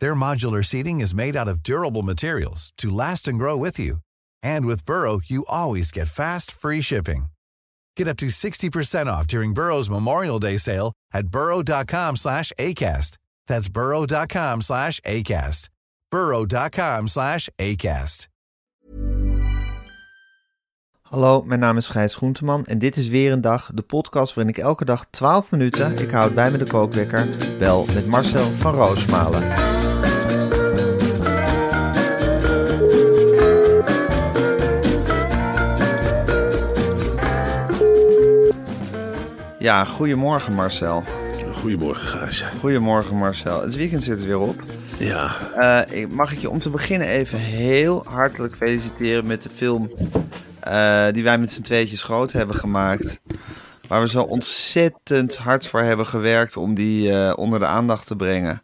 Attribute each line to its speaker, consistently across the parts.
Speaker 1: Their modular seating is made out of durable materials to last and grow with you. And with Burrow, you always get fast, free shipping. Get up to 60% off during Burrow's Memorial Day sale at burrow.com slash ACAST. That's burrow.com slash ACAST. burrow.com slash ACAST.
Speaker 2: Hallo, mijn naam is Gijs Groenteman en dit is weer een dag, de podcast waarin ik elke dag 12 minuten, ik houd bij me de kookwekker, bel met Marcel van Roosmalen. Ja, goedemorgen Marcel.
Speaker 3: Goedemorgen, Gijs.
Speaker 2: Goedemorgen Marcel. Het weekend zit er weer op.
Speaker 3: Ja,
Speaker 2: Eh, ik- mag ik je om te beginnen even heel hartelijk feliciteren met de film eh, die wij met z'n tweetjes groot hebben gemaakt. Waar we zo ontzettend hard voor hebben gewerkt om die eh, onder de aandacht te brengen.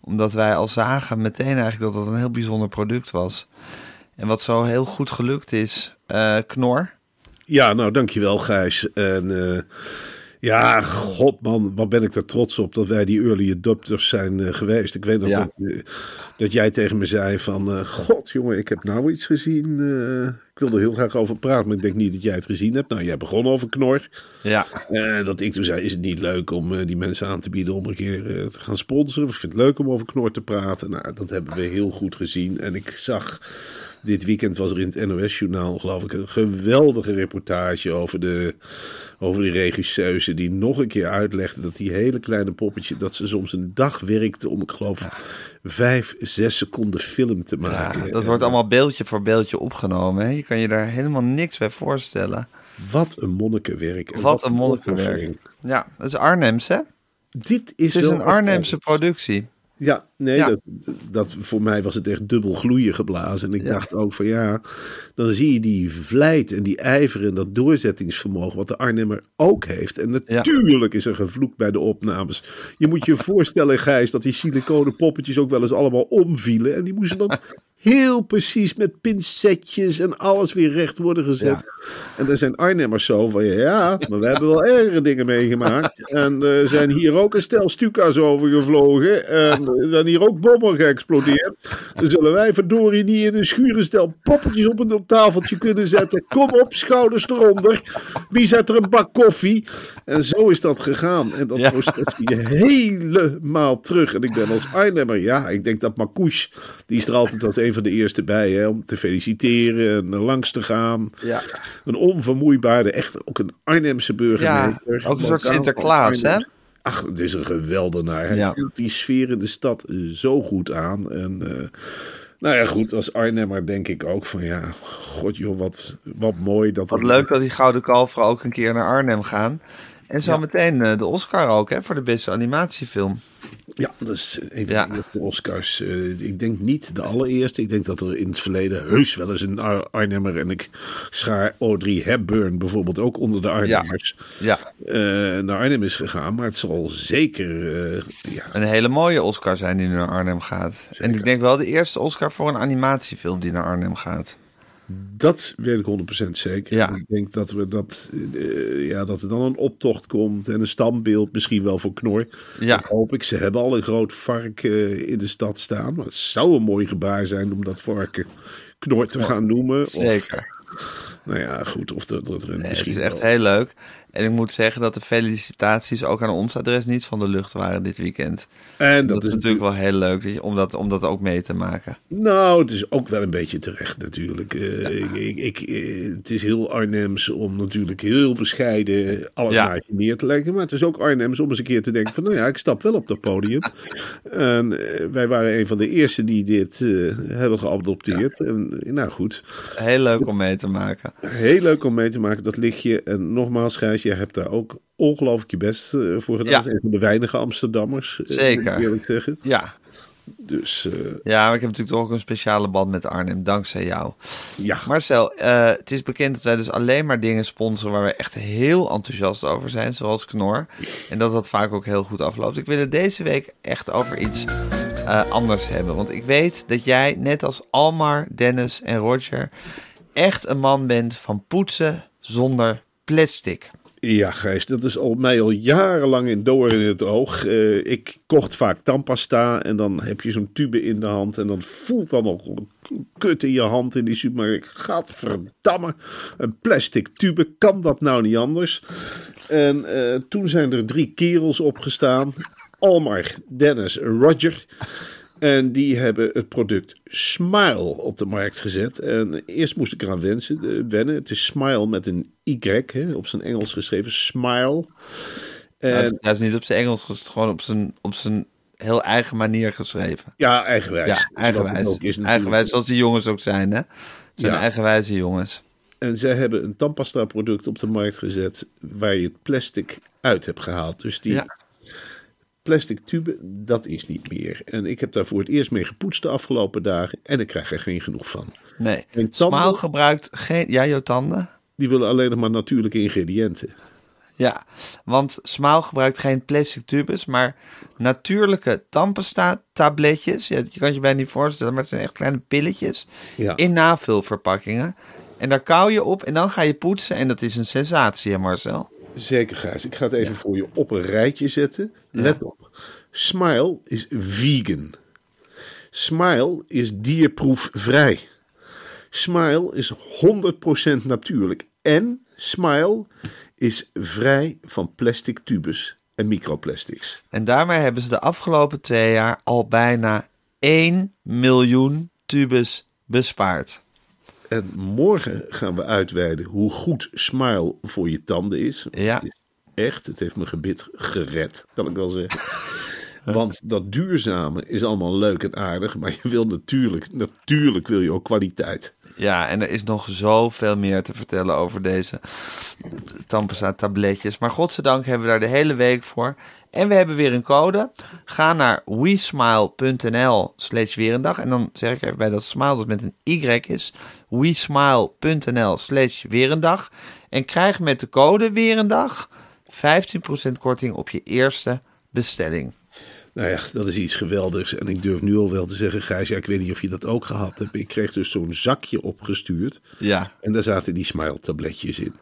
Speaker 2: Omdat wij al zagen meteen eigenlijk dat dat een heel bijzonder product was. En wat zo heel goed gelukt is, Knor.
Speaker 3: ja nou dankjewel, Gijs. En ja, god man, wat ben ik er trots op dat wij die early adopters zijn eh, geweest. Ik weet nog
Speaker 2: Ja.
Speaker 3: dat, eh, dat jij tegen me zei van, eh, god jongen, ik heb nou iets gezien. ik wilde er heel graag over praten, maar ik denk niet dat jij het gezien hebt. Nou, jij begon over Knor.
Speaker 2: Ja,
Speaker 3: dat ik toen zei, is het niet leuk om die mensen aan te bieden om een keer te gaan sponsoren? Ik vind het leuk om over Knor te praten. Nou, dat hebben we heel goed gezien. En ik zag, dit weekend was er in het NOS-journaal, geloof ik, een geweldige reportage over de, over die regisseuse die nog een keer uitlegde dat die hele kleine poppetje, dat ze soms een dag werkte om, ik geloof, vijf, zes seconden film te
Speaker 2: ja,
Speaker 3: maken.
Speaker 2: dat wordt allemaal beeldje voor beeldje opgenomen. Hè? Je kan je daar helemaal niks bij voorstellen.
Speaker 3: Wat een monnikenwerk. en
Speaker 2: Wat een monnikenwerk. Ja, dat is Arnhems, hè?
Speaker 3: Dit is,
Speaker 2: Het is een Arnhemse productie.
Speaker 3: Ja, nee,
Speaker 2: Ja.
Speaker 3: Dat, dat, voor mij was het echt dubbel gloeien geblazen. En ik
Speaker 2: Ja.
Speaker 3: dacht ook van ja, dan zie je die vlijt en die ijver en dat doorzettingsvermogen wat de Arnhemmer ook heeft. En natuurlijk is er gevloekt bij de opnames. Je moet je voorstellen, Gijs, dat die siliconen poppetjes ook wel eens allemaal omvielen. En die moesten dan heel precies met pincetjes en alles weer recht worden gezet. En daar zijn Arnhemmers zo van ja, maar we hebben wel ergere dingen meegemaakt. En er zijn hier ook een stel stuka's over gevlogen. En er zijn hier ook bommen geëxplodeerd. Dan zullen wij verdorie niet in een schuur stel poppetjes op een tafeltje kunnen zetten. Kom op, schouders eronder. Wie zet er een bak koffie? En zo is dat gegaan. En dat
Speaker 2: Ja.
Speaker 3: proces zie je helemaal terug. En ik ben als Arnhemmer, ja, ik denk dat Marcouche, die is er altijd als een van de eerste bij, hè, om te feliciteren en langs te gaan.
Speaker 2: Ja.
Speaker 3: Een onvermoeibare, echt ook een Arnhemse burgemeester.
Speaker 2: Ja, ook een soort Sinterklaas, hè?
Speaker 3: Ach, het is een geweldenaar. Hij
Speaker 2: Ja.
Speaker 3: voelt die sfeer in de stad zo goed aan. En eh, nou ja, goed, als Arnhemmer denk ik ook van ja, god joh, wat, wat mooi. Dat
Speaker 2: Wat leuk dat die Gouden Kalveren ook een keer naar Arnhem gaan. En zo meteen eh, de Oscar ook, hè, voor de beste animatiefilm.
Speaker 3: Ja, dat is een van
Speaker 2: Ja.
Speaker 3: de eerste Oscars. Eh, ik denk niet de allereerste. Ik denk dat er in het verleden heus wel eens een Ar- Arnhemmer... en ik schaar Audrey Hepburn bijvoorbeeld ook onder de Arnhemmers...
Speaker 2: Ja,
Speaker 3: eh, naar Arnhem is gegaan. Maar het zal zeker... ja,
Speaker 2: een hele mooie Oscar zijn die naar Arnhem gaat. En ik denk wel de eerste Oscar voor een animatiefilm die naar Arnhem gaat.
Speaker 3: Dat weet ik 100% zeker.
Speaker 2: Ja.
Speaker 3: Ik denk dat, we dat, eh, ja, dat er dan een optocht komt... en een standbeeld misschien wel voor Knor.
Speaker 2: Ja.
Speaker 3: Dat hoop ik. Ze hebben al een groot vark eh, in de stad staan. Maar het zou een mooi gebaar zijn om dat varken Knor te gaan noemen. Of,
Speaker 2: Zeker.
Speaker 3: Nou ja, goed. Of dat, dat er
Speaker 2: Nee, het
Speaker 3: misschien
Speaker 2: is echt
Speaker 3: wel-
Speaker 2: heel leuk. En ik moet zeggen dat de felicitaties ook aan ons adres niet van de lucht waren dit weekend.
Speaker 3: En
Speaker 2: Dat, is natuurlijk wel heel leuk dat je- om, dat, om dat ook mee te maken.
Speaker 3: Nou, het is ook wel een beetje terecht natuurlijk. Eh, ik, ik, ik, eh, het is heel Arnhems om natuurlijk heel bescheiden alles
Speaker 2: Ja.
Speaker 3: naar je neer te leggen. Maar het is ook Arnhems om eens een keer te denken van... nou ja, ik stap wel op dat podium. en eh, wij waren een van de eerste die dit hebben geadopteerd. En nou goed,
Speaker 2: Heel leuk om mee te maken.
Speaker 3: heel leuk om mee te maken, dat lichtje. En nogmaals, Gijs, jij hebt daar ook ongelooflijk je best eh, voor gedaan.
Speaker 2: Ja.
Speaker 3: Een van de weinige Amsterdammers. eh,
Speaker 2: Zeker.
Speaker 3: eerlijk zeggen.
Speaker 2: Ja,
Speaker 3: Dus eh,
Speaker 2: Ja, maar ik heb natuurlijk toch ook een speciale band met Arnhem, dankzij jou.
Speaker 3: ja,
Speaker 2: Marcel, het is bekend dat wij dus alleen maar dingen sponsoren waar we echt heel enthousiast over zijn, zoals Knor. En dat dat vaak ook heel goed afloopt. Ik wil het deze week echt over iets anders hebben. Want ik weet dat jij, net als Almar, Dennis en Roger, echt een man bent van poetsen zonder plastic.
Speaker 3: Ja, Gijs, dat is al, mij al jarenlang in door in het oog. Eh, ik kocht vaak tandpasta en dan heb je zo'n tube in de hand en dan voelt dan nog kut in je hand in die supermarkt. Gadverdamme, een plastic tube, kan dat nou niet anders? En eh, toen zijn er drie kerels opgestaan. Almar, Dennis en Roger. En die hebben het product Smile op de markt gezet. En eerst moest ik eraan wensen, eh, wennen. Het is Smile met een Y, hè, op zijn Engels geschreven. Smile. En,
Speaker 2: Hij is, hij is niet op zijn Engels, is gewoon op zijn, op zijn heel eigen manier geschreven.
Speaker 3: ja, eigenwijs.
Speaker 2: Ja, eigenwijs.
Speaker 3: ook is.
Speaker 2: Eigenwijs, zoals die jongens ook zijn, hè? Het zijn
Speaker 3: Ja.
Speaker 2: eigenwijze jongens.
Speaker 3: En zij hebben een tandpasta product op de markt gezet waar je het plastic uit hebt gehaald. Dus die
Speaker 2: Ja.
Speaker 3: plastic tube, dat is niet meer. En ik heb daar voor het eerst mee gepoetst de afgelopen dagen en ik krijg er geen genoeg van.
Speaker 2: Nee.
Speaker 3: En tanden?
Speaker 2: Smaal gebruikt geen... Ja, jouw tanden?
Speaker 3: Die willen alleen nog maar natuurlijke ingrediënten.
Speaker 2: Ja, want Smaal gebruikt geen plastic tubes, maar natuurlijke tandpasta tabletjes. Ja, je kan je bijna niet voorstellen, maar het zijn echt kleine pilletjes
Speaker 3: Ja.
Speaker 2: in navulverpakkingen. En daar kauw je op en dan ga je poetsen en dat is een sensatie, hè Marcel?
Speaker 3: Zeker, Gijs. Ik ga het even voor je op een rijtje zetten. Let op. Smile is vegan. Smile is dierproefvrij. Smile is 100% natuurlijk. En Smile is vrij van plastic tubes en microplastics.
Speaker 2: En daarmee hebben ze de afgelopen twee jaar al bijna 1 miljoen tubes bespaard.
Speaker 3: En morgen gaan we uitweiden hoe goed Smile voor je tanden is.
Speaker 2: Ja.
Speaker 3: Is echt, het heeft mijn gebit gered, kan ik wel zeggen. Want dat duurzame is allemaal leuk en aardig, maar je wil natuurlijk, natuurlijk wil je ook kwaliteit.
Speaker 2: Ja, en er is nog zoveel meer te vertellen over deze tandpasta tabletjes. Maar godzijdank hebben we daar de hele week voor. En we hebben weer een code. Ga naar wesmile.nl slash weer. En dan zeg ik even bij dat smile dat met een y is. wesmile.nl slash weer. En krijg met de code weer een dag 15% korting op je eerste bestelling.
Speaker 3: Nou ja, dat is iets geweldigs. En ik durf nu al wel te zeggen, Gijs, ja, ik weet niet of je dat ook gehad hebt. Ik kreeg dus zo'n zakje opgestuurd.
Speaker 2: Ja,
Speaker 3: En daar zaten die smile tabletjes in.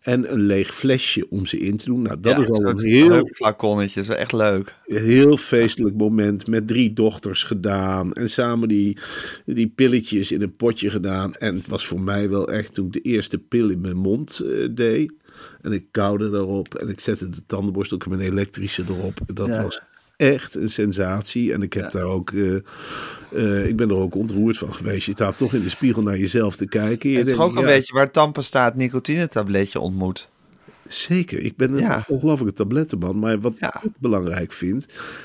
Speaker 3: En een leeg flesje om ze in te doen. Nou, dat
Speaker 2: ja,
Speaker 3: is al een heel,
Speaker 2: flaconnetje. Dat is echt leuk.
Speaker 3: heel feestelijk moment. Met drie dochters gedaan. En samen die, die pilletjes in een potje gedaan. En het was voor mij wel echt toen ik de eerste pil in mijn mond eh, deed. En ik kauwde daarop. En ik zette de tandenborstel, ook mijn elektrische erop. Dat
Speaker 2: Ja.
Speaker 3: was echt een sensatie. En ik heb daar ook... eh, eh, ik ben er ook ontroerd van geweest. Je staat toch in de spiegel naar jezelf te kijken. Je
Speaker 2: Het is ook een beetje waar tandpasta het nicotinetabletje ontmoet.
Speaker 3: Zeker, ik ben een
Speaker 2: Ja.
Speaker 3: ongelooflijke tablettenman. Maar wat
Speaker 2: Ja.
Speaker 3: ik belangrijk vind,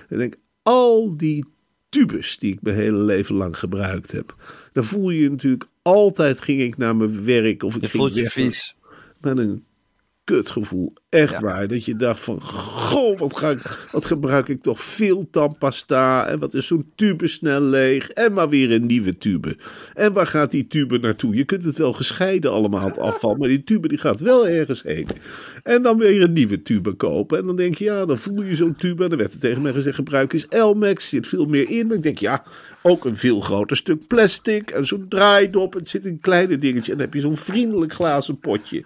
Speaker 3: ik denk, al die tubes die ik mijn hele leven lang gebruikt heb. Dan voel je je natuurlijk altijd ging ik naar mijn werk of ik
Speaker 2: Je
Speaker 3: ging
Speaker 2: voelt je vies.
Speaker 3: met een kutgevoel. Echt
Speaker 2: Ja.
Speaker 3: waar. Dat je dacht van, goh, wat, ga ik, wat gebruik ik toch veel tandpasta. En wat is zo'n tube snel leeg. En maar weer een nieuwe tube. En waar gaat die tube naartoe? Je kunt het wel gescheiden allemaal het afval. Maar die tube die gaat wel ergens heen. En dan weer een nieuwe tube kopen. En dan denk je, ja, dan voel je zo'n tube. En dan werd er tegen mij gezegd, gebruik eens Elmex. Zit veel meer in. Maar ik denk, ja, ook een veel groter stuk plastic. En zo'n draaidop. Het zit in een kleine dingetje. En dan heb je zo'n vriendelijk glazen potje.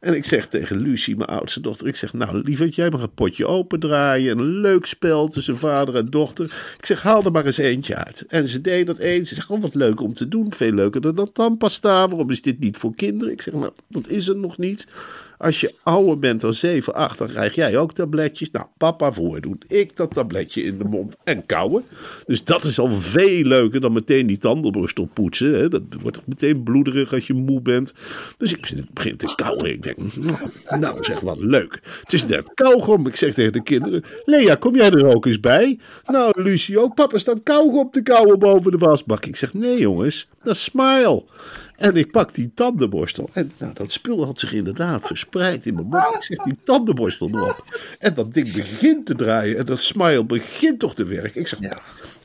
Speaker 3: En ik zeg tegen Lucie, mijn oudste dochter, ik zeg, nou lieverd, jij mag een potje opendraaien. En een leuk spel tussen vader en dochter. Ik zeg, haal er maar eens eentje uit. En ze deed dat eens. Ze zegt, oh wat leuk om te doen. Veel leuker dan dat tandpasta. Waarom is dit niet voor kinderen? Ik zeg, nou, dat is er nog niet. Als je ouder bent dan 7, 8, dan krijg jij ook tabletjes. Nou, papa voordoen. Ik dat tabletje in de mond en kauwen. Dus dat is al veel leuker dan meteen die tandenborstel poetsen. Hè. Dat wordt meteen bloederig als je moe bent. Dus ik begin te kauwen. Ik denk, nou, nou zeg wat leuk. Het is net kauwgom. Ik zeg tegen de kinderen, Lea, kom jij er ook eens bij? Nou, Lucie ook. Papa staat kauwgom te kauwen boven de wasbak. Ik zeg, nee jongens, dat is smile. En ik pak die tandenborstel. En nou, dat spul had zich inderdaad verspreid in mijn mond. Ik zeg die tandenborstel erop. En dat ding begint te draaien. En dat smile begint toch te werken. Ik zeg,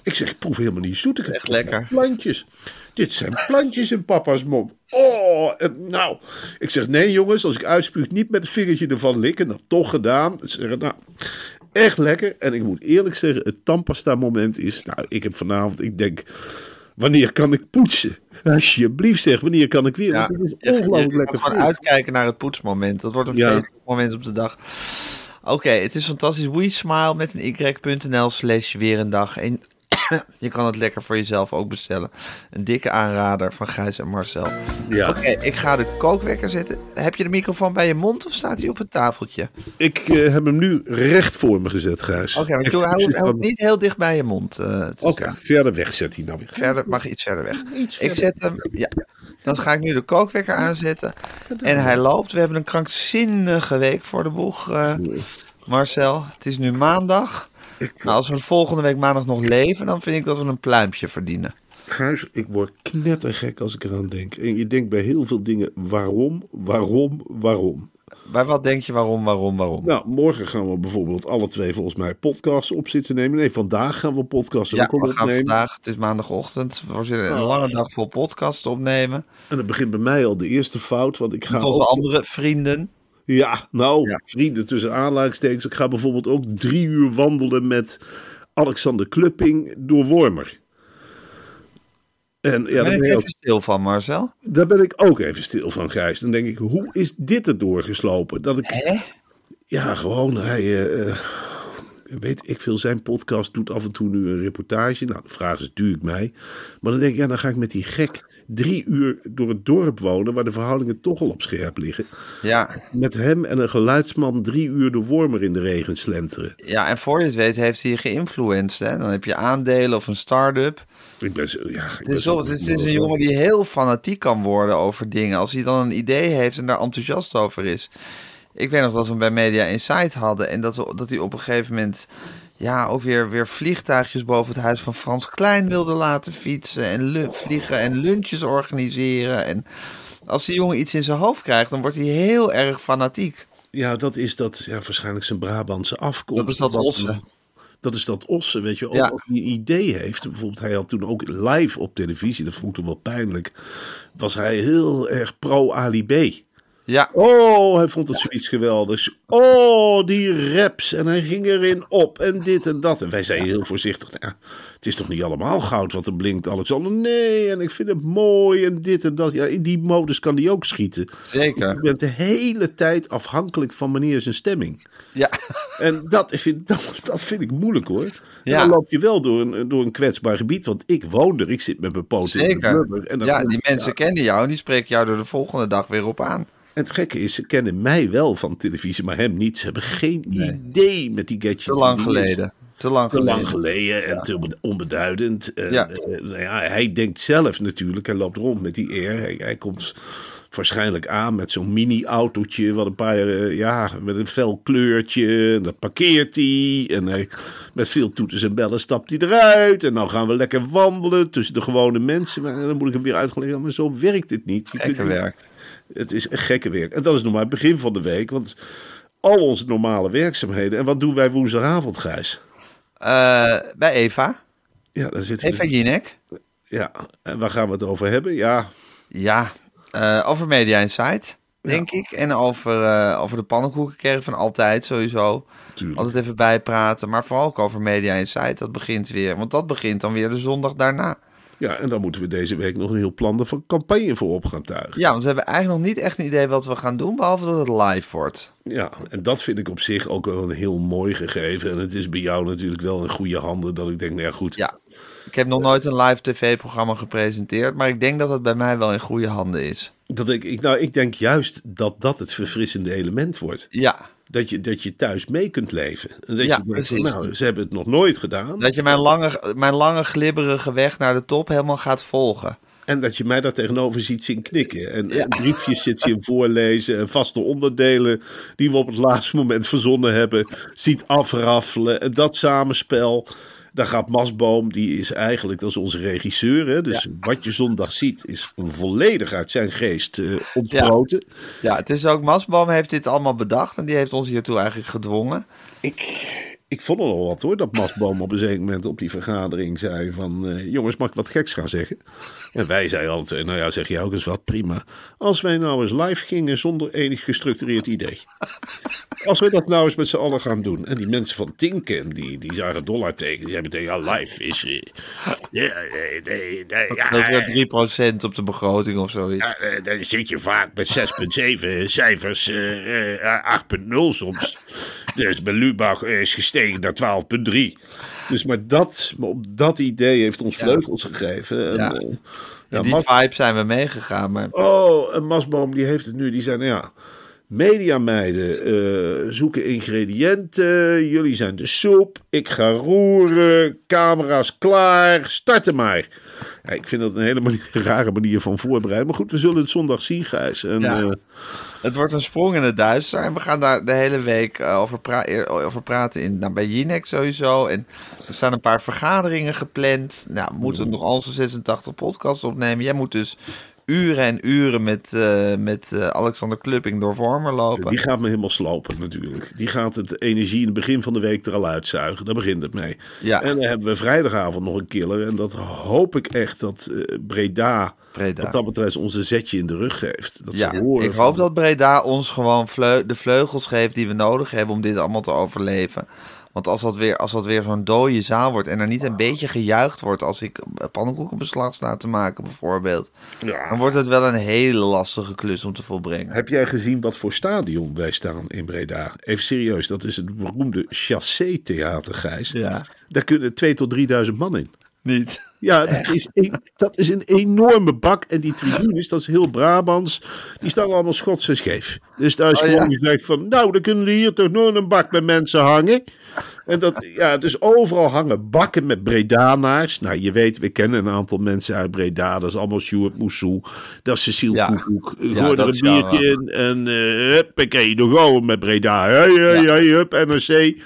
Speaker 3: ik zeg, ik proef helemaal niet zoet. Ik heb
Speaker 2: Echt lekker.
Speaker 3: Plantjes. Dit zijn plantjes in papa's mond. Oh, en nou. Ik zeg, nee jongens, als ik uitspuug, niet met het vingertje ervan likken. Dat toch gedaan. Zeg, nou, echt lekker. En ik moet eerlijk zeggen, het tandpasta moment is... Nou, ik heb vanavond, ik denk... Wanneer kan ik poetsen? Alsjeblieft zeg, wanneer kan ik weer?
Speaker 2: Ja,
Speaker 3: Want het is ongelooflijk
Speaker 2: je
Speaker 3: lekker
Speaker 2: gewoon uitkijken naar het poetsmoment. Dat wordt een
Speaker 3: Ja.
Speaker 2: moment op de dag. Oké, het is fantastisch. WeSmile met een y.nl slash weer een dag. En je kan het lekker voor jezelf ook bestellen. Een dikke aanrader van Gijs en Marcel.
Speaker 3: Ja.
Speaker 2: Oké, ik ga de kookwekker zetten. Heb je de microfoon bij je mond of staat hij op het tafeltje?
Speaker 3: Ik eh, heb hem nu recht voor me gezet, Gijs.
Speaker 2: Oké, maar
Speaker 3: precies
Speaker 2: hoeft niet heel dicht bij je mond eh,
Speaker 3: Oké, verder weg zet hij nou weer.
Speaker 2: Verder, mag je iets verder weg.
Speaker 3: Iets
Speaker 2: Ik
Speaker 3: verder.
Speaker 2: zet hem, ja. Dan ga ik nu de kookwekker aanzetten. En hij loopt. We hebben een krankzinnige week voor de boeg, eh, Marcel. Het is nu maandag. Nou, als we volgende week maandag nog leven, dan vind ik dat we een pluimpje verdienen.
Speaker 3: Gijs, ik word knettergek als ik eraan denk. En je denkt bij heel veel dingen, waarom, waarom, waarom?
Speaker 2: Bij wat denk je waarom, waarom, waarom?
Speaker 3: Nou, morgen gaan we bijvoorbeeld alle twee volgens mij podcasts op zitten nemen. Nee, vandaag gaan we podcasts
Speaker 2: Ja, we gaan
Speaker 3: opnemen.
Speaker 2: vandaag, het is maandagochtend, we zullen een
Speaker 3: Oh.
Speaker 2: lange dag vol podcast opnemen.
Speaker 3: En dan begint bij mij al de eerste fout, want ik ga
Speaker 2: Met onze
Speaker 3: ook-
Speaker 2: andere vrienden.
Speaker 3: Ja, nou,
Speaker 2: Ja.
Speaker 3: vrienden tussen aanleidingstekens. Ik ga bijvoorbeeld ook drie uur wandelen met Alexander Klupping door Wormer. En ja,
Speaker 2: Daar ben ik
Speaker 3: ook-
Speaker 2: even stil van, Marcel.
Speaker 3: daar ben ik ook even stil van, Gijs. Dan denk ik, hoe is dit er doorgeslopen? Dat ik,
Speaker 2: Hè?
Speaker 3: ja, gewoon, hij, eh, eh, weet ik veel, zijn podcast doet af en toe nu een reportage. Nou, de vraag is natuurlijk mij. Maar dan denk ik, ja, dan ga ik met die gek drie uur door het dorp wonen, waar de verhoudingen toch al op scherp liggen.
Speaker 2: Ja,
Speaker 3: Met hem en een geluidsman drie uur de wormer in de regen slenteren.
Speaker 2: ja, en voor je het weet heeft hij je geïnfluenced. Hè? Dan heb je aandelen of een start-up.
Speaker 3: Ik ben zo, ja, ik
Speaker 2: Het
Speaker 3: ben
Speaker 2: is,
Speaker 3: zo-
Speaker 2: zo, het, is, het is een jongen die heel fanatiek kan worden over dingen. Als hij dan een idee heeft en daar enthousiast over is. Ik weet nog dat we hem bij Media Insight hadden. En dat, we, dat hij op een gegeven moment ja, ook weer, weer vliegtuigjes boven het huis van Frans Klein wilde laten fietsen. En vliegen en lunches organiseren. En als die jongen iets in zijn hoofd krijgt, dan wordt hij heel erg fanatiek.
Speaker 3: Ja, dat is dat, ja, waarschijnlijk zijn Brabantse afkomst.
Speaker 2: Dat is dat Osse.
Speaker 3: Dat is dat Osse, weet je. Ook
Speaker 2: Ja.
Speaker 3: als hij een idee heeft. Bijvoorbeeld, hij had toen ook live op televisie, dat vond ik toen wel pijnlijk. Was hij heel erg pro-Ali B.
Speaker 2: Ja,
Speaker 3: Oh, hij vond het zoiets geweldigs. Oh, die raps. En hij ging erin op. En dit en dat. En wij zeiden heel voorzichtig. Nou, het is toch niet allemaal goud wat er blinkt, Alexander? Nee, en ik vind het mooi. En dit en dat. Ja, in die modus kan hij ook schieten. Je
Speaker 2: zeker.
Speaker 3: bent de hele tijd afhankelijk van meneer zijn stemming.
Speaker 2: Ja,
Speaker 3: En dat vind, dat, dat vind ik moeilijk hoor. En
Speaker 2: Ja.
Speaker 3: dan loop je wel door een, door een kwetsbaar gebied. Want ik woon er. Ik zit met mijn poten in de blubber. En, dan
Speaker 2: Ja, die mensen kennen jou en die spreken jou er de volgende dag weer op aan.
Speaker 3: En het gekke is, ze kennen mij wel van televisie, maar hem niet. Ze hebben geen idee met die gadgets.
Speaker 2: Te lang geleden. Te lang
Speaker 3: Te
Speaker 2: geleden.
Speaker 3: lang geleden en te onbe- onbeduidend. En,
Speaker 2: Ja.
Speaker 3: eh, nou ja, hij denkt zelf natuurlijk, hij loopt rond met die air. Hij, hij komt waarschijnlijk aan met zo'n mini-autootje, wat een paar, eh, ja, met een fel kleurtje. En dat parkeert hij. En hij, met veel toeters en bellen stapt hij eruit. En dan gaan we lekker wandelen tussen de gewone mensen. Maar dan moet ik hem weer uitleggen, maar zo werkt het niet. Je kunt
Speaker 2: werk.
Speaker 3: Het is een gekke werk. En dat is nog maar het begin van de week. Want al onze normale werkzaamheden. En wat doen wij woensdagavond, Gijs?
Speaker 2: Eh, bij Eva.
Speaker 3: Ja, daar zitten we.
Speaker 2: Eva Jinek.
Speaker 3: Ja, en waar gaan we het over hebben? Ja,
Speaker 2: Ja, eh, over Media Insight, denk ik. En over, eh, over de pannenkoekenkerk van altijd sowieso.
Speaker 3: natuurlijk.
Speaker 2: Altijd even bijpraten. Maar vooral ook over Media Insight. Dat begint weer. Want dat begint dan weer de zondag daarna.
Speaker 3: Ja, en dan moeten we deze week nog een heel plan van campagne voor op gaan tuigen.
Speaker 2: Ja, want we hebben eigenlijk nog niet echt een idee wat we gaan doen. Behalve dat het live wordt.
Speaker 3: Ja, en dat vind ik op zich ook wel een heel mooi gegeven. En het is bij jou natuurlijk wel in goede handen dat ik denk, nou ja, goed.
Speaker 2: Ja. Ik heb nog nooit een live tv-programma gepresenteerd. Maar ik denk dat het bij mij wel in goede handen is.
Speaker 3: Dat ik, ik, nou, ik denk juist dat dat het verfrissende element wordt.
Speaker 2: Ja,
Speaker 3: Dat je, dat je thuis mee kunt leven. En dat
Speaker 2: Ja,
Speaker 3: je denkt,
Speaker 2: precies.
Speaker 3: nou, ze hebben het nog nooit gedaan.
Speaker 2: dat je mijn lange, mijn lange glibberige weg naar de top helemaal gaat volgen.
Speaker 3: En dat je mij daar tegenover ziet zien knikken. En, en briefjes zit zien voorlezen. En vaste onderdelen die we op het laatste moment verzonnen hebben. Ziet afraffelen. En dat samenspel. Daar gaat Masboom, die is eigenlijk, dat is onze regisseur. Hè? Dus wat je zondag ziet, is volledig uit zijn geest uh, ontbroten.
Speaker 2: Ja. ja, het is ook, Masboom heeft dit allemaal bedacht en die heeft ons hiertoe eigenlijk gedwongen.
Speaker 3: Ik, ik vond het al wat hoor, dat Masboom op een zeker moment op die vergadering zei van... Uh, jongens, mag ik wat geks gaan zeggen? En wij zeiden altijd, nou ja, zeg je ook eens wat, prima. Als wij nou eens live gingen zonder enig gestructureerd idee. Als we dat nou eens met z'n allen gaan doen. En die mensen van Tinken, die, die zagen dollartekens. Die hebben meteen, ja, live is... Uh,
Speaker 2: ja, nee, nee, ja, dat is 3% op de begroting of zoiets.
Speaker 3: Ja, uh, dan zit je vaak met 6,7 cijfers, uh, 8,0 soms. Dus bij Lubach is gestegen naar 12,3. Dus maar dat, maar op dat idee heeft ons vleugels gegeven. En,
Speaker 2: ja. Uh, ja, die vibe zijn we meegegaan. Maar...
Speaker 3: Oh, en Masboom die heeft het nu. Die zijn, ja, mediameiden uh, zoeken ingrediënten. Jullie zijn de soep. Ik ga roeren. Camera's klaar. Starten maar. Ja, ik vind dat een hele manier, rare manier van voorbereiden. Maar goed, we zullen het zondag zien, Gijs. En, ja. uh,
Speaker 2: het wordt een sprong in het duister. En we gaan daar de hele week uh, over, pra over, praten in, nou, bij Jinek sowieso. En er staan een paar vergaderingen gepland. Nou, we moeten nog onze 86 podcasts opnemen. Jij moet dus uren en uren met, uh, met uh, Alexander Klupping door Vormer lopen.
Speaker 3: Die gaat me helemaal slopen natuurlijk. Die gaat het energie in het begin van de week er al uitzuigen. Daar begint het mee. Ja. En dan hebben we vrijdagavond nog een killer. En dat hoop ik echt dat uh, Breda, Breda, wat dat betreft onze zetje in de rug geeft. Dat
Speaker 2: ja, ik hoop dat Breda ons gewoon de vleugels geeft die we nodig hebben om dit allemaal te overleven. Want als dat weer, als dat weer zo'n dode zaal wordt en er niet een beetje gejuicht wordt als ik pannenkoekenbeslag sta te maken bijvoorbeeld, ja. dan wordt het wel een hele lastige klus om te volbrengen.
Speaker 3: Heb jij gezien wat voor stadion wij staan in Breda? Even serieus, dat is het beroemde Chassé Theater, Gijs. Ja. Daar kunnen 2 tot 3000 man in.
Speaker 2: Niet.
Speaker 3: Ja, dat is, een, dat is een enorme bak. En die tribunes, dat is heel Brabants, die staan allemaal schots en scheef. Dus daar is oh, gewoon ja. gezegd van, nou, dan kunnen we hier toch nog een bak met mensen hangen. En dat, ja, dus overal hangen bakken met Bredanaars. Nou, je weet, we kennen een aantal mensen uit Breda. Dat is allemaal Sjoerd Moussou. Dat is Cecile ja. Koekoek. Ja, Gooi er een biertje in. En uh, huppakee, nog gewoon met Breda. Hey, hey, ja. hey, hup, NRC.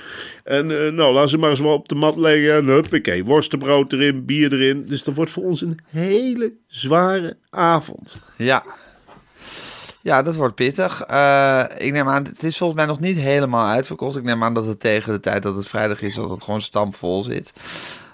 Speaker 3: En uh, nou, laat ze maar eens wel op de mat leggen. En huppakee, worstenbrood erin, bier erin. Dus dat wordt voor ons een hele zware avond.
Speaker 2: Ja, ja, dat wordt pittig. Uh, ik neem aan, het is volgens mij nog niet helemaal uitverkocht. Ik neem aan dat het tegen de tijd dat het vrijdag is, dat het gewoon stampvol zit.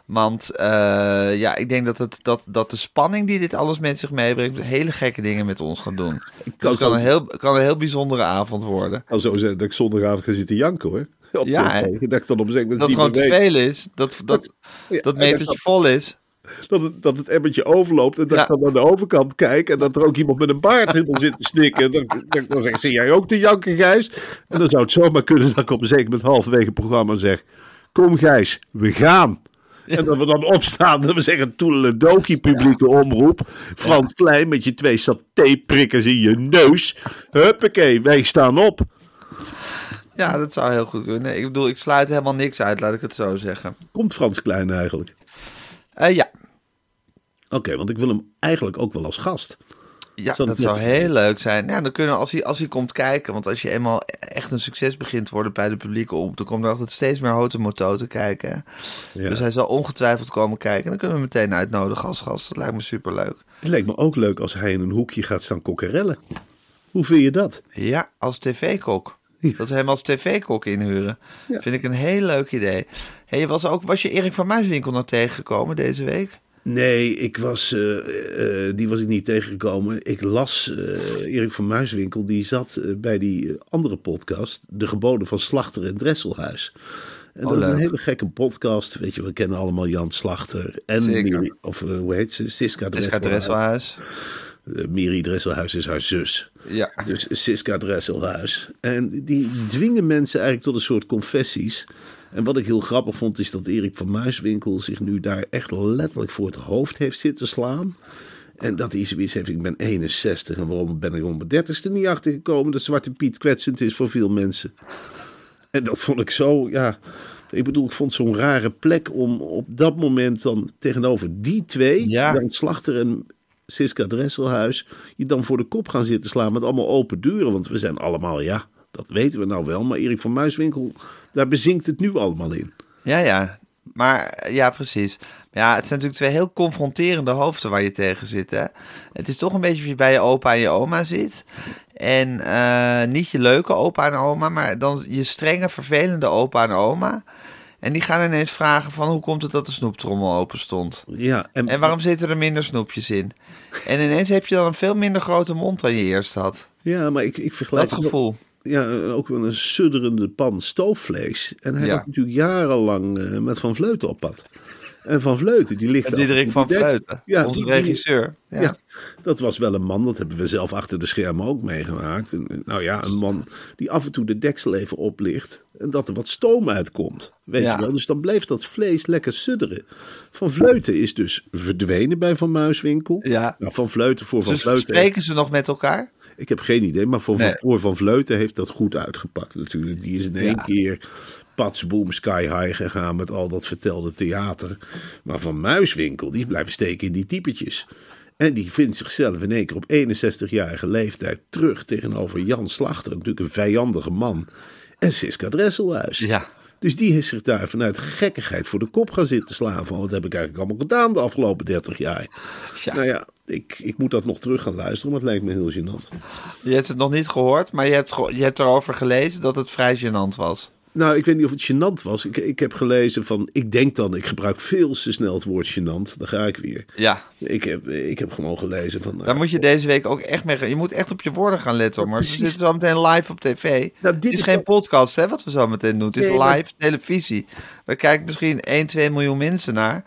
Speaker 2: Want uh, ja, ik denk dat, het, dat, dat de spanning die dit alles met zich meebrengt, hele gekke dingen met ons gaat doen. Dus kan het kan een, heel, kan een heel bijzondere avond worden.
Speaker 3: Al zo zeggen dat ik zondagavond ga zitten janken hoor.
Speaker 2: Op ja, de, ik dacht dan op een dat het gewoon te veel is. Dat, dat, ja, dat metertje vol is
Speaker 3: dat het, dat het emmertje overloopt. En dat ja. ik dan aan de overkant kijk. En dat er ook iemand met een baard in zit te snikken. Dan, dan, dan zeg zie jij ook de janken, Gijs? En dan zou het zomaar kunnen dat ik op een zeker moment halverwege het programma zeg... Kom Gijs, we gaan. En dat we dan opstaan, dat we zeggen Toedeledoki publieke omroep. Frans Klein met je twee satéprikkers in je neus. Huppakee, wij staan op.
Speaker 2: Ja, dat zou heel goed kunnen. Ik bedoel, ik sluit helemaal niks uit, laat ik het zo zeggen.
Speaker 3: Komt Frans Klein eigenlijk?
Speaker 2: Uh, ja.
Speaker 3: Oké, want ik wil hem eigenlijk ook wel als gast.
Speaker 2: Ja, dat zou heel leuk zijn. Ja, dan kunnen als hij, als hij komt kijken, want als je eenmaal echt een succes begint te worden bij de publieke op, dan komt er altijd steeds meer Hotemoto te kijken. Ja. Dus hij zal ongetwijfeld komen kijken. En dan kunnen we hem meteen uitnodigen als gast. Dat lijkt me super leuk.
Speaker 3: Het lijkt me ook leuk als hij in een hoekje gaat staan kokkerellen. Hoe vind je dat?
Speaker 2: Ja, als tv-kok. Dat we hem als tv-kok inhuren. Vind ik een heel leuk idee. Hey, was, ook, was je Erik van Muiswinkel nog tegengekomen deze week?
Speaker 3: Nee, ik was, uh, uh, die was ik niet tegengekomen. Ik las uh, Erik van Muiswinkel, die zat bij die andere podcast, De Geboden van Slachter en Dresselhuis. En oh, dat is een hele gekke podcast. Weet je, we kennen allemaal Jan Slachter en of hoe heet ze? Siska Dresselhuis. Dresselhuis. Miri Dresselhuis is haar zus. Ja. Dus Siska Dresselhuis. En die dwingen mensen eigenlijk tot een soort confessies. En wat ik heel grappig vond, is dat Erik van Muiswinkel zich nu daar echt letterlijk voor het hoofd heeft zitten slaan. En dat hij zoiets heeft, ik ben 61 en waarom ben ik om mijn 30ste niet achtergekomen dat Zwarte Piet kwetsend is voor veel mensen. En dat vond ik zo, ja, ik bedoel, ik vond zo'n rare plek om op dat moment dan tegenover die twee, ja. Jan Slachter en Siska Dresselhuis, je dan voor de kop gaan zitten slaan met allemaal open deuren. Want we zijn allemaal, ja, dat weten we nou wel. Maar Erik van Muiswinkel, daar bezinkt het nu allemaal in.
Speaker 2: Ja, ja. Maar ja, precies. Ja, het zijn natuurlijk twee heel confronterende hoofden waar je tegen zit. Hè? Het is toch een beetje of je bij je opa en je oma zit. En eh, niet je leuke opa en oma, maar dan je strenge, vervelende opa en oma. En die gaan ineens vragen van hoe komt het dat de snoeptrommel open stond?
Speaker 3: Ja,
Speaker 2: En waarom zitten er minder snoepjes in? En ineens heb je dan een veel minder grote mond dan je eerst had.
Speaker 3: Ja, maar ik, ik vergelijk
Speaker 2: Dat gevoel.
Speaker 3: ja, ook wel een sudderende pan stoofvlees. En hij
Speaker 2: Ja.
Speaker 3: was natuurlijk jarenlang eh, met Van Vleuten op pad. En Van Vleuten, die ligt...
Speaker 2: Diederik van Vleuten,
Speaker 3: Ja,
Speaker 2: onze regisseur.
Speaker 3: Ja.
Speaker 2: Ja.
Speaker 3: dat was wel een man, dat hebben we zelf achter de schermen ook meegemaakt. En, nou ja, een man die af en toe de deksel even oplicht en dat er wat stoom uitkomt. Weet
Speaker 2: Ja.
Speaker 3: je wel? Dus dan bleef dat vlees lekker sudderen. Van Vleuten is dus verdwenen bij Van Muiswinkel.
Speaker 2: Ja.
Speaker 3: Nou, Van Vleuten voor Van
Speaker 2: Dus
Speaker 3: Vleuten.
Speaker 2: spreken ze nog met elkaar?
Speaker 3: Ik heb geen idee, maar voor,
Speaker 2: Nee.
Speaker 3: voor Van Vleuten heeft dat goed uitgepakt natuurlijk. Die is in één
Speaker 2: Ja.
Speaker 3: keer pats boom sky high gegaan met al dat vertelde theater. Maar Van Muiswinkel, die is blijven steken in die typetjes. En die vindt zichzelf in één keer op 61-jarige leeftijd terug tegenover Jan Slachter. Natuurlijk een vijandige man. En Siska Dresselhuis.
Speaker 2: Ja.
Speaker 3: Dus die is zich daar vanuit gekkigheid voor de kop gaan zitten slaan. Van wat heb ik eigenlijk allemaal gedaan de afgelopen 30 jaar.
Speaker 2: Ja.
Speaker 3: Nou ja, ik, ik moet dat nog terug gaan luisteren, maar het lijkt me heel gênant.
Speaker 2: Je hebt het nog niet gehoord, maar je hebt, je hebt erover gelezen dat het vrij gênant was.
Speaker 3: Nou, ik weet niet of het gênant was. Ik, ik heb gelezen van, ik denk dan, ik gebruik veel te snel het woord gênant. Dan ga ik weer.
Speaker 2: Ja,
Speaker 3: Ik heb, ik heb gewoon gelezen van... nou,
Speaker 2: daar moet je deze week ook echt mee gaan. Je moet echt op je woorden gaan letten. Maar we
Speaker 3: precies.
Speaker 2: zitten zo meteen live op tv.
Speaker 3: Nou, dit
Speaker 2: het is
Speaker 3: is
Speaker 2: geen podcast, hè, wat we zo meteen doen. Het is
Speaker 3: Nee, maar-
Speaker 2: live televisie. Daar kijken misschien 1, 2 miljoen mensen naar.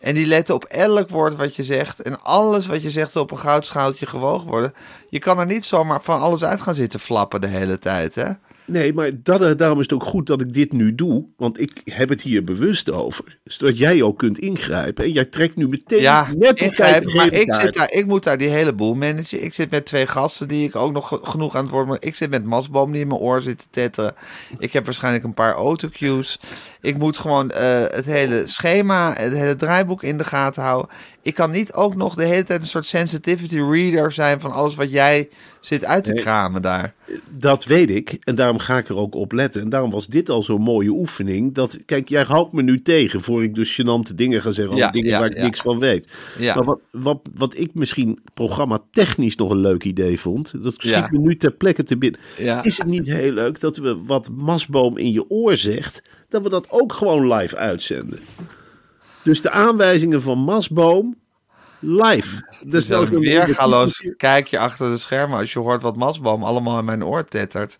Speaker 2: En die letten op elk woord wat je zegt. En alles wat je zegt op een goudschaaltje gewogen worden. Je kan er niet zomaar van alles uit gaan zitten flappen de hele tijd, hè?
Speaker 3: Nee, maar dat, daarom is het ook goed dat ik dit nu doe. Want ik heb het hier bewust over. Zodat jij ook kunt ingrijpen. En jij trekt nu meteen
Speaker 2: Ja,
Speaker 3: net
Speaker 2: ingrijpen, maar ik, zit daar, ik moet daar die hele boel managen. Ik zit met twee gasten die ik ook nog ge- genoeg aan het. Maar ik zit met Masboom die in mijn oor zit te tetteren. Ik heb waarschijnlijk een paar autocues. Ik moet gewoon eh, het hele schema, het hele draaiboek in de gaten houden. Ik kan niet ook nog de hele tijd een soort sensitivity reader zijn... van alles wat jij zit uit te
Speaker 3: Nee.
Speaker 2: kramen daar.
Speaker 3: Dat weet ik. En daarom ga ik er ook op letten. En daarom was dit al zo'n mooie oefening. Dat, kijk, jij houdt me nu tegen voor ik dus gênante dingen ga zeggen. Over
Speaker 2: Ja,
Speaker 3: dingen
Speaker 2: ja,
Speaker 3: waar ik
Speaker 2: ja.
Speaker 3: niks van weet.
Speaker 2: Ja.
Speaker 3: Maar wat, wat, wat ik misschien programma technisch nog een leuk idee vond. Dat schiet me nu ter plekke te binnen.
Speaker 2: Ja.
Speaker 3: Is het niet heel leuk dat we wat Masboom in je oor zegt. Dat we dat ook gewoon live uitzenden. Dus de aanwijzingen van Masboom live. Dus
Speaker 2: wel
Speaker 3: ook
Speaker 2: een weergaloos kijkje achter de schermen... als je hoort wat Masboom allemaal in mijn oor tettert.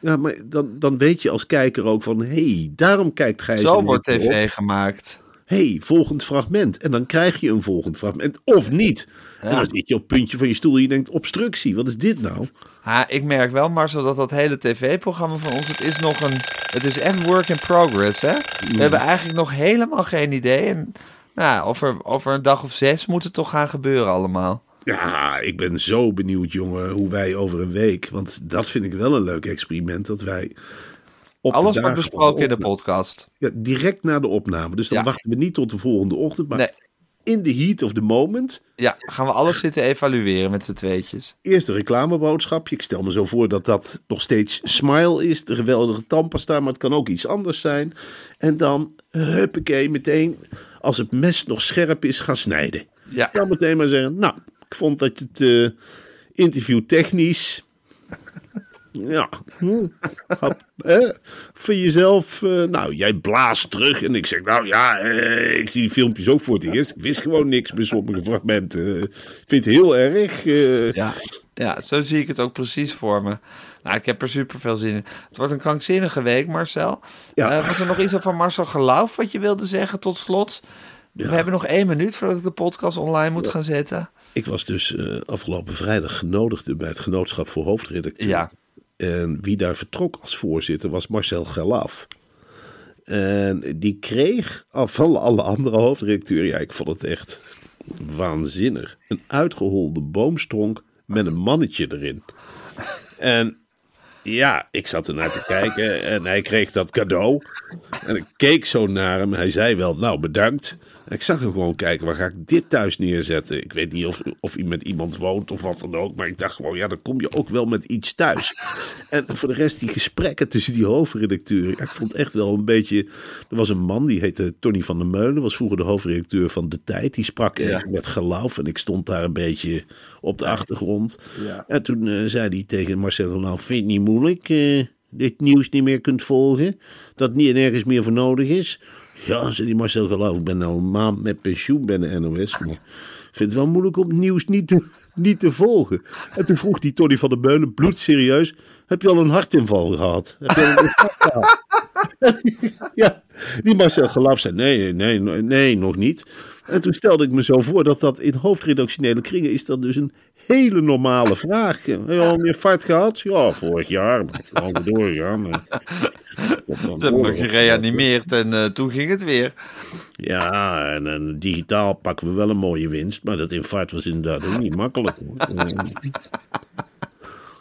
Speaker 3: Ja, maar dan, dan weet je als kijker ook van... hé, hey, daarom kijkt Gijs...
Speaker 2: Zo wordt
Speaker 3: op.
Speaker 2: tv gemaakt.
Speaker 3: hey, volgend fragment. En dan krijg je een volgend fragment. Of niet. En dan zit je op het puntje van je stoel en je denkt... obstructie, wat is dit nou?
Speaker 2: Ah, ik merk wel, Marcel, dat dat hele tv-programma van ons, het is nog een, het is echt work in progress, hè? We hebben eigenlijk nog helemaal geen idee. En nou, over, over een dag of zes moet het toch gaan gebeuren allemaal.
Speaker 3: Ja, ik ben zo benieuwd, jongen, hoe wij over een week... want dat vind ik wel een leuk experiment, dat wij... Op
Speaker 2: Alles wordt besproken in de podcast.
Speaker 3: Ja, direct na de opname. Dus dan
Speaker 2: Ja.
Speaker 3: wachten we niet tot de volgende ochtend, maar
Speaker 2: Nee.
Speaker 3: In the heat of the moment...
Speaker 2: Ja, gaan we alles zitten evalueren met z'n tweetjes.
Speaker 3: Eerst de reclameboodschapje. Ik stel me zo voor dat dat nog steeds Smile is. De geweldige tandpasta, maar het kan ook iets anders zijn. En dan, huppakee, meteen als het mes nog scherp is, gaan snijden.
Speaker 2: Ja,
Speaker 3: Dan meteen maar zeggen, nou, ik vond dat het eh, interview technisch... Ja, hap, hè, voor jezelf, eh, nou, jij blaast terug. En ik zeg, nou ja, eh, ik zie die filmpjes ook voor het eerst. Ik wist gewoon niks bij sommige fragmenten. Ik vind het heel erg. eh,
Speaker 2: ja, ja, zo zie ik het ook precies voor me. Nou, ik heb er super veel zin in. Het wordt een krankzinnige week, Marcel.
Speaker 3: Ja.
Speaker 2: Eh, was er nog iets over Marcel Geloof wat je wilde zeggen tot slot? We hebben nog één minuut voordat ik de podcast online moet gaan zetten.
Speaker 3: Ik was dus eh, afgelopen vrijdag genodigd bij het Genootschap voor Hoofdredacteur.
Speaker 2: Ja.
Speaker 3: En wie daar vertrok als voorzitter was Marcel Gelaf. En die kreeg van alle andere hoofdredacteuren, ja, ik vond het echt waanzinnig. Een uitgeholde boomstronk met een mannetje erin. En ja, ik zat ernaar te kijken en hij kreeg dat cadeau. En ik keek zo naar hem. Hij zei wel, nou bedankt. Ik zag hem gewoon kijken, waar ga ik dit thuis neerzetten? Ik weet niet of, of hij met iemand woont of wat dan ook. Maar ik dacht gewoon, ja, dan kom je ook wel met iets thuis. En voor de rest, die gesprekken tussen die hoofdredacteuren. Ja, ik vond echt wel een beetje... Er was een man, die heette Tony van der Meulen. Was vroeger de hoofdredacteur van De Tijd. Die sprak even met geloof. En ik stond daar een beetje op de achtergrond.
Speaker 2: Ja.
Speaker 3: En toen eh, zei hij tegen Marcel, nou, vind je het niet moeilijk... eh, dit nieuws niet meer kunt volgen? Dat niet nergens meer voor nodig is? Ja, zei die Marcel Geloof, ik ben nou een maand met pensioen bij de NOS. Maar ik vind het wel moeilijk om het nieuws niet te, niet te volgen. En toen vroeg die Tony van der Beulen, bloedserieus, heb je al een hartinval gehad? Heb je al een ja, die Marcel Geloof zei, nee, nee, nee, nog niet. En toen stelde ik me zo voor dat dat in hoofdredactionele kringen is dat dus een hele normale vraag. Heb je al een infarct gehad? Ja, vorig jaar. Lang doorgegaan.
Speaker 2: Ze hebben me gereanimeerd en eh, toen ging het weer.
Speaker 3: Ja, en, en digitaal pakken we wel een mooie winst. Maar dat infarct was inderdaad ook niet makkelijk. hoor.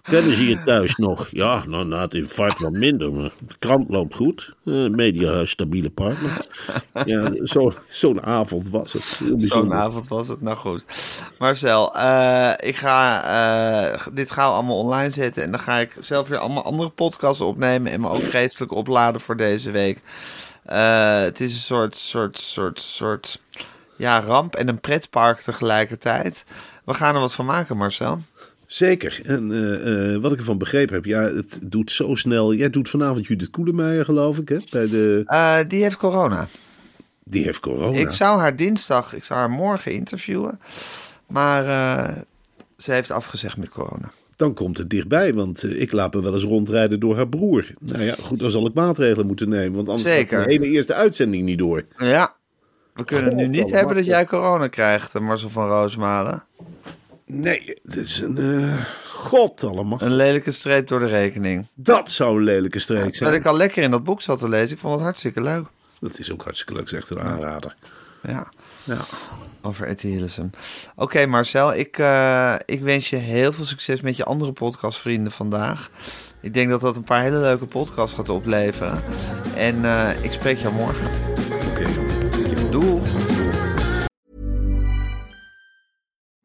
Speaker 3: Kennen ze je thuis nog? Ja, nou, na het infarct wat minder. Maar de krant loopt goed. Eh, mediahuis, stabiele partner. Ja, zo- zo'n avond was het.
Speaker 2: Zo'n avond was het. Nou goed. Marcel, eh, ik ga eh, dit gauw allemaal online zetten. En dan ga ik zelf weer allemaal andere podcasts opnemen. En me ook geestelijk opladen voor deze week. Het is een soort, soort, soort, soort ja, ramp en een pretpark tegelijkertijd. We gaan er wat van maken, Marcel.
Speaker 3: Zeker. En eh, eh, wat ik ervan begrepen heb, ja, het doet zo snel. Jij doet vanavond Judith Koelemeijer, geloof ik, hè? Bij de,
Speaker 2: Eh, die heeft corona.
Speaker 3: die heeft corona.
Speaker 2: Ik zou haar dinsdag, ik zou haar morgen interviewen. Maar ze heeft afgezegd met corona.
Speaker 3: Dan komt het dichtbij, want ik laat me wel eens rondrijden door haar broer. Nou ja, goed, dan zal ik maatregelen moeten nemen, want anders
Speaker 2: Zeker.
Speaker 3: gaat de hele eerste uitzending niet door.
Speaker 2: Ja. We kunnen nu niet hebben dat jij corona krijgt, Marcel van Roosmalen.
Speaker 3: Nee, het is een... eh, God allemaal.
Speaker 2: Een lelijke streep door de rekening.
Speaker 3: Dat zou een lelijke streek
Speaker 2: Dat
Speaker 3: zijn.
Speaker 2: ik al lekker in dat boek zat te lezen. Ik vond het hartstikke leuk.
Speaker 3: Dat is ook hartstikke leuk, zegt een aanrader.
Speaker 2: Ja,
Speaker 3: Ja.
Speaker 2: over Etty Hillesum. Oké Marcel, ik, eh, ik wens je heel veel succes met je andere podcastvrienden vandaag. Ik denk dat dat een paar hele leuke podcasts gaat opleveren. En eh, ik spreek jou morgen.